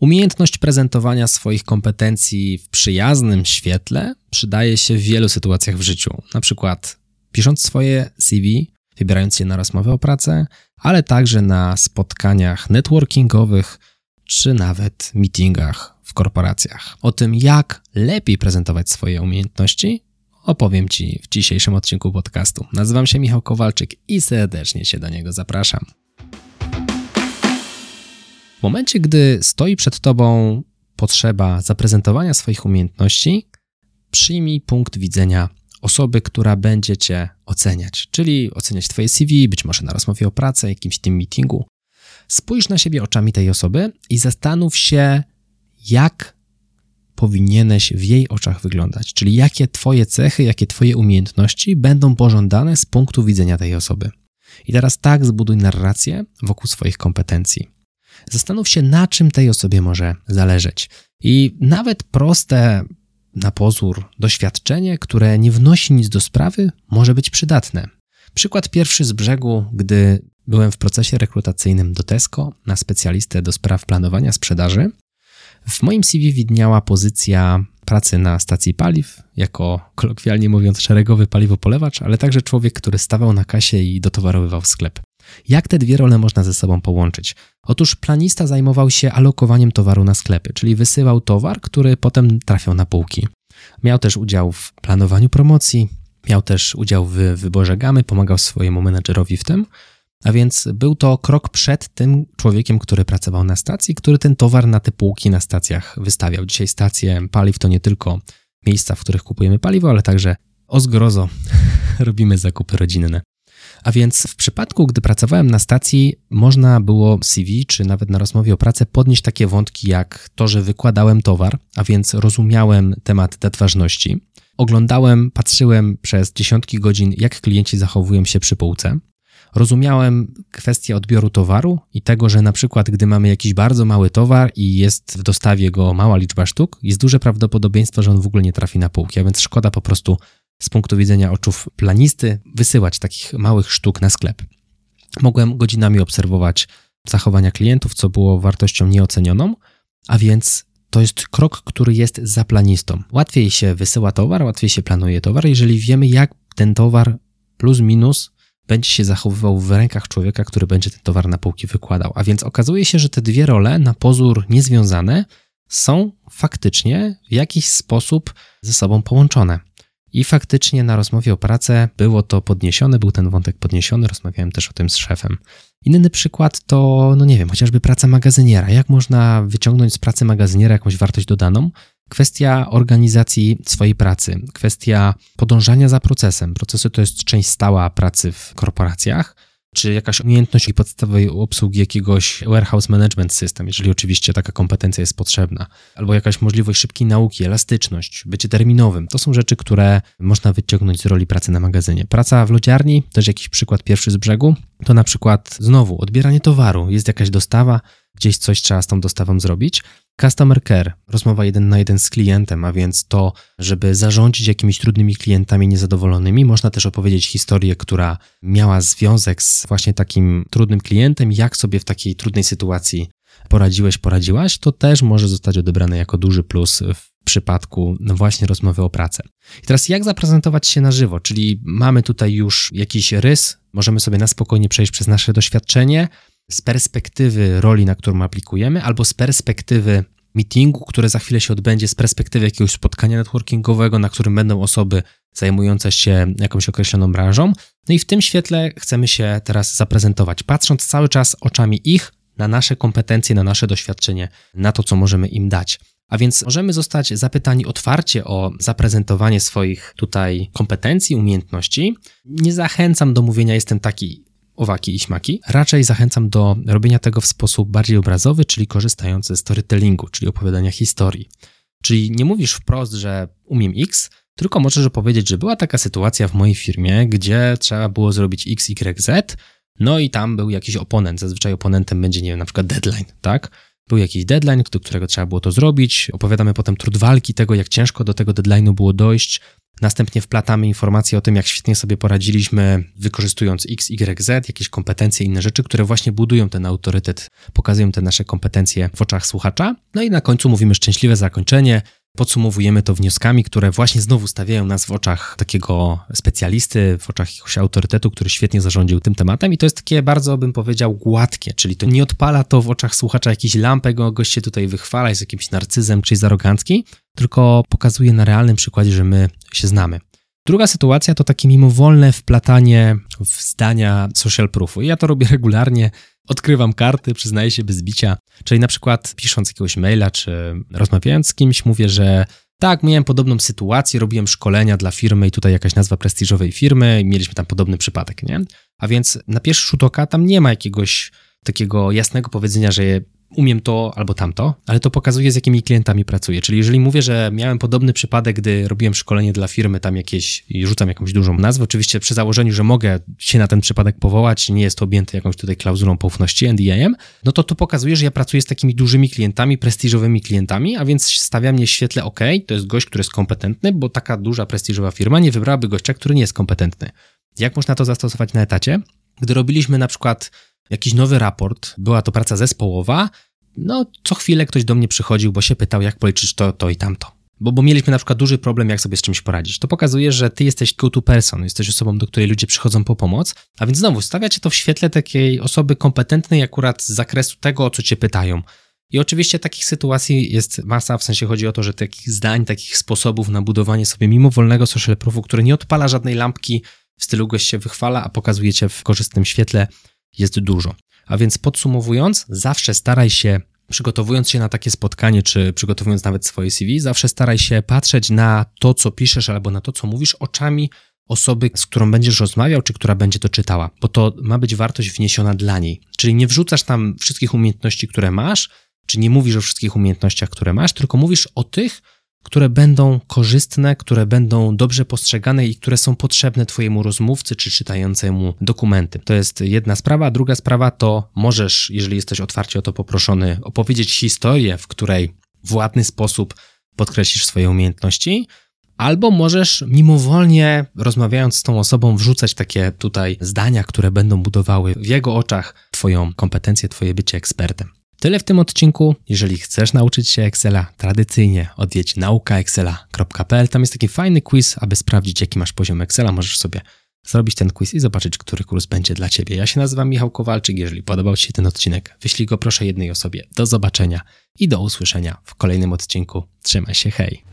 Umiejętność prezentowania swoich kompetencji w przyjaznym świetle przydaje się w wielu sytuacjach w życiu. Na przykład pisząc swoje CV, wybierając się na rozmowę o pracę, ale także na spotkaniach networkingowych czy nawet meetingach w korporacjach. O tym, jak lepiej prezentować swoje umiejętności, opowiem Ci w dzisiejszym odcinku podcastu. Nazywam się Michał Kowalczyk i serdecznie się do niego zapraszam. W momencie, gdy stoi przed Tobą potrzeba zaprezentowania swoich umiejętności, przyjmij punkt widzenia osoby, która będzie Cię oceniać, czyli oceniać Twoje CV, być może na rozmowie o pracę, jakimś tym meetingu. Spójrz na siebie oczami tej osoby i zastanów się, jak powinieneś w jej oczach wyglądać, czyli jakie Twoje cechy, jakie Twoje umiejętności będą pożądane z punktu widzenia tej osoby. I teraz tak zbuduj narrację wokół swoich kompetencji. Zastanów się, na czym tej osobie może zależeć. I nawet proste na pozór doświadczenie, które nie wnosi nic do sprawy, może być przydatne. Przykład pierwszy z brzegu, gdy byłem w procesie rekrutacyjnym do Tesco na specjalistę do spraw planowania sprzedaży. W moim CV widniała pozycja pracy na stacji paliw, jako kolokwialnie mówiąc szeregowy paliwopolewacz, ale także człowiek, który stawał na kasie i dotowarowywał sklep. Jak te dwie role można ze sobą połączyć? Otóż planista zajmował się alokowaniem towaru na sklepy, czyli wysyłał towar, który potem trafiał na półki. Miał też udział w planowaniu promocji, miał też udział w wyborze gamy, pomagał swojemu menedżerowi w tym, a więc był to krok przed tym człowiekiem, który pracował na stacji, który ten towar na te półki na stacjach wystawiał. Dzisiaj stacje paliw to nie tylko miejsca, w których kupujemy paliwo, ale także o zgrozo robimy zakupy rodzinne. A więc w przypadku, gdy pracowałem na stacji, można było CV czy nawet na rozmowie o pracę podnieść takie wątki jak to, że wykładałem towar, a więc rozumiałem temat dat ważności. Oglądałem, patrzyłem przez dziesiątki godzin, jak klienci zachowują się przy półce. Rozumiałem kwestię odbioru towaru i tego, że na przykład, gdy mamy jakiś bardzo mały towar i jest w dostawie go mała liczba sztuk, jest duże prawdopodobieństwo, że on w ogóle nie trafi na półki, a więc szkoda po prostu z punktu widzenia oczów planisty wysyłać takich małych sztuk na sklep. Mogłem godzinami obserwować zachowania klientów, co było wartością nieocenioną, a więc to jest krok, który jest za planistą. Łatwiej się wysyła towar, łatwiej się planuje towar, jeżeli wiemy, jak ten towar plus minus będzie się zachowywał w rękach człowieka, który będzie ten towar na półki wykładał. A więc okazuje się, że te dwie role na pozór niezwiązane są faktycznie w jakiś sposób ze sobą połączone. I faktycznie na rozmowie o pracę było to podniesione, był ten wątek podniesiony, rozmawiałem też o tym z szefem. Inny przykład to, no nie wiem, chociażby praca magazyniera. Jak można wyciągnąć z pracy magazyniera jakąś wartość dodaną? Kwestia organizacji swojej pracy, kwestia podążania za procesem. Procesy to jest część stała pracy w korporacjach czy jakaś umiejętność i podstawowej obsługi jakiegoś warehouse management system, jeżeli oczywiście taka kompetencja jest potrzebna, albo jakaś możliwość szybkiej nauki, elastyczność, bycie terminowym. To są rzeczy, które można wyciągnąć z roli pracy na magazynie. Praca w lodziarni, też jakiś przykład pierwszy z brzegu, to na przykład znowu odbieranie towaru, jest jakaś dostawa, gdzieś coś trzeba z tą dostawą zrobić. Customer care, rozmowa jeden na jeden z klientem, a więc to, żeby zarządzić jakimiś trudnymi klientami niezadowolonymi, można też opowiedzieć historię, która miała związek z właśnie takim trudnym klientem, jak sobie w takiej trudnej sytuacji poradziłeś, poradziłaś, to też może zostać odebrane jako duży plus w przypadku właśnie rozmowy o pracę. I teraz jak zaprezentować się na żywo, czyli mamy tutaj już jakiś rys, możemy sobie na spokojnie przejść przez nasze doświadczenie, z perspektywy roli, na którą aplikujemy, albo z perspektywy meetingu, które za chwilę się odbędzie, z perspektywy jakiegoś spotkania networkingowego, na którym będą osoby zajmujące się jakąś określoną branżą. No i w tym świetle chcemy się teraz zaprezentować, patrząc cały czas oczami ich na nasze kompetencje, na nasze doświadczenie, na to, co możemy im dać. A więc możemy zostać zapytani otwarcie o zaprezentowanie swoich tutaj kompetencji, umiejętności. Nie zachęcam do mówienia, jestem taki owaki i śmaki. Raczej zachęcam do robienia tego w sposób bardziej obrazowy, czyli korzystając ze storytellingu, czyli opowiadania historii. Czyli nie mówisz wprost, że umiem X, tylko możesz opowiedzieć, że była taka sytuacja w mojej firmie, gdzie trzeba było zrobić X, Y, Z, no i tam był jakiś oponent. Zazwyczaj oponentem będzie, nie wiem, na przykład deadline, tak? Był jakiś deadline, do którego trzeba było to zrobić. Opowiadamy potem trud walki tego, jak ciężko do tego deadline'u było dojść. Następnie wplatamy informacje o tym, jak świetnie sobie poradziliśmy, wykorzystując X, Y, Z, jakieś kompetencje, inne rzeczy, które właśnie budują ten autorytet, pokazują te nasze kompetencje w oczach słuchacza. No i na końcu mówimy szczęśliwe zakończenie, Podsumowujemy to wnioskami, które właśnie znowu stawiają nas w oczach takiego specjalisty, w oczach jakiegoś autorytetu, który świetnie zarządził tym tematem. I to jest takie bardzo, bym powiedział, gładkie, czyli to nie odpala to w oczach słuchacza jakiś lampek, go gość się tutaj wychwala, jest jakimś narcyzem czy jest arogancki, tylko pokazuje na realnym przykładzie, że my się znamy. Druga sytuacja to takie mimowolne wplatanie w zdania social proofu. Ja to robię regularnie, odkrywam karty, przyznaję się bez bicia. Czyli na przykład pisząc jakiegoś maila, czy rozmawiając z kimś, mówię, że tak, miałem podobną sytuację, robiłem szkolenia dla firmy i tutaj jakaś nazwa prestiżowej firmy mieliśmy tam podobny przypadek, nie? A więc na pierwszy rzut oka tam nie ma jakiegoś takiego jasnego powiedzenia, że umiem to albo tamto, ale to pokazuje, z jakimi klientami pracuję. Czyli jeżeli mówię, że miałem podobny przypadek, gdy robiłem szkolenie dla firmy, tam jakieś i rzucam jakąś dużą nazwę, oczywiście przy założeniu, że mogę się na ten przypadek powołać, nie jest to objęte jakąś tutaj klauzulą poufności NDA, no to to pokazuje, że ja pracuję z takimi dużymi klientami, prestiżowymi klientami, a więc stawia mnie w świetle, ok, to jest gość, który jest kompetentny, bo taka duża, prestiżowa firma nie wybrałaby gościa, który nie jest kompetentny. Jak można to zastosować na etacie? Gdy robiliśmy na przykład jakiś nowy raport, była to praca zespołowa, no co chwilę ktoś do mnie przychodził, bo się pytał, jak policzyć to, to i tamto. Bo, bo mieliśmy na przykład duży problem, jak sobie z czymś poradzić. To pokazuje, że ty jesteś go-to person, jesteś osobą, do której ludzie przychodzą po pomoc, a więc znowu stawiacie to w świetle takiej osoby kompetentnej akurat z zakresu tego, o co cię pytają. I oczywiście takich sytuacji jest masa, w sensie chodzi o to, że takich zdań, takich sposobów na budowanie sobie mimowolnego social proofu, który nie odpala żadnej lampki w stylu gość się wychwala, a pokazuje cię w korzystnym świetle, jest dużo. A więc podsumowując, zawsze staraj się, przygotowując się na takie spotkanie, czy przygotowując nawet swoje CV, zawsze staraj się patrzeć na to, co piszesz, albo na to, co mówisz, oczami osoby, z którą będziesz rozmawiał, czy która będzie to czytała, bo to ma być wartość wniesiona dla niej. Czyli nie wrzucasz tam wszystkich umiejętności, które masz, czy nie mówisz o wszystkich umiejętnościach, które masz, tylko mówisz o tych, które będą korzystne, które będą dobrze postrzegane i które są potrzebne Twojemu rozmówcy czy czytającemu dokumenty. To jest jedna sprawa. Druga sprawa to możesz, jeżeli jesteś otwarcie o to poproszony, opowiedzieć historię, w której w ładny sposób podkreślisz swoje umiejętności, albo możesz mimowolnie, rozmawiając z tą osobą, wrzucać takie tutaj zdania, które będą budowały w jego oczach Twoją kompetencję, Twoje bycie ekspertem. Tyle w tym odcinku. Jeżeli chcesz nauczyć się Excela tradycyjnie, odwiedź naukaexcela.pl. Tam jest taki fajny quiz, aby sprawdzić, jaki masz poziom Excela. Możesz sobie zrobić ten quiz i zobaczyć, który kurs będzie dla Ciebie. Ja się nazywam Michał Kowalczyk. Jeżeli podobał Ci się ten odcinek, wyślij go proszę jednej osobie. Do zobaczenia i do usłyszenia w kolejnym odcinku. Trzymaj się, hej!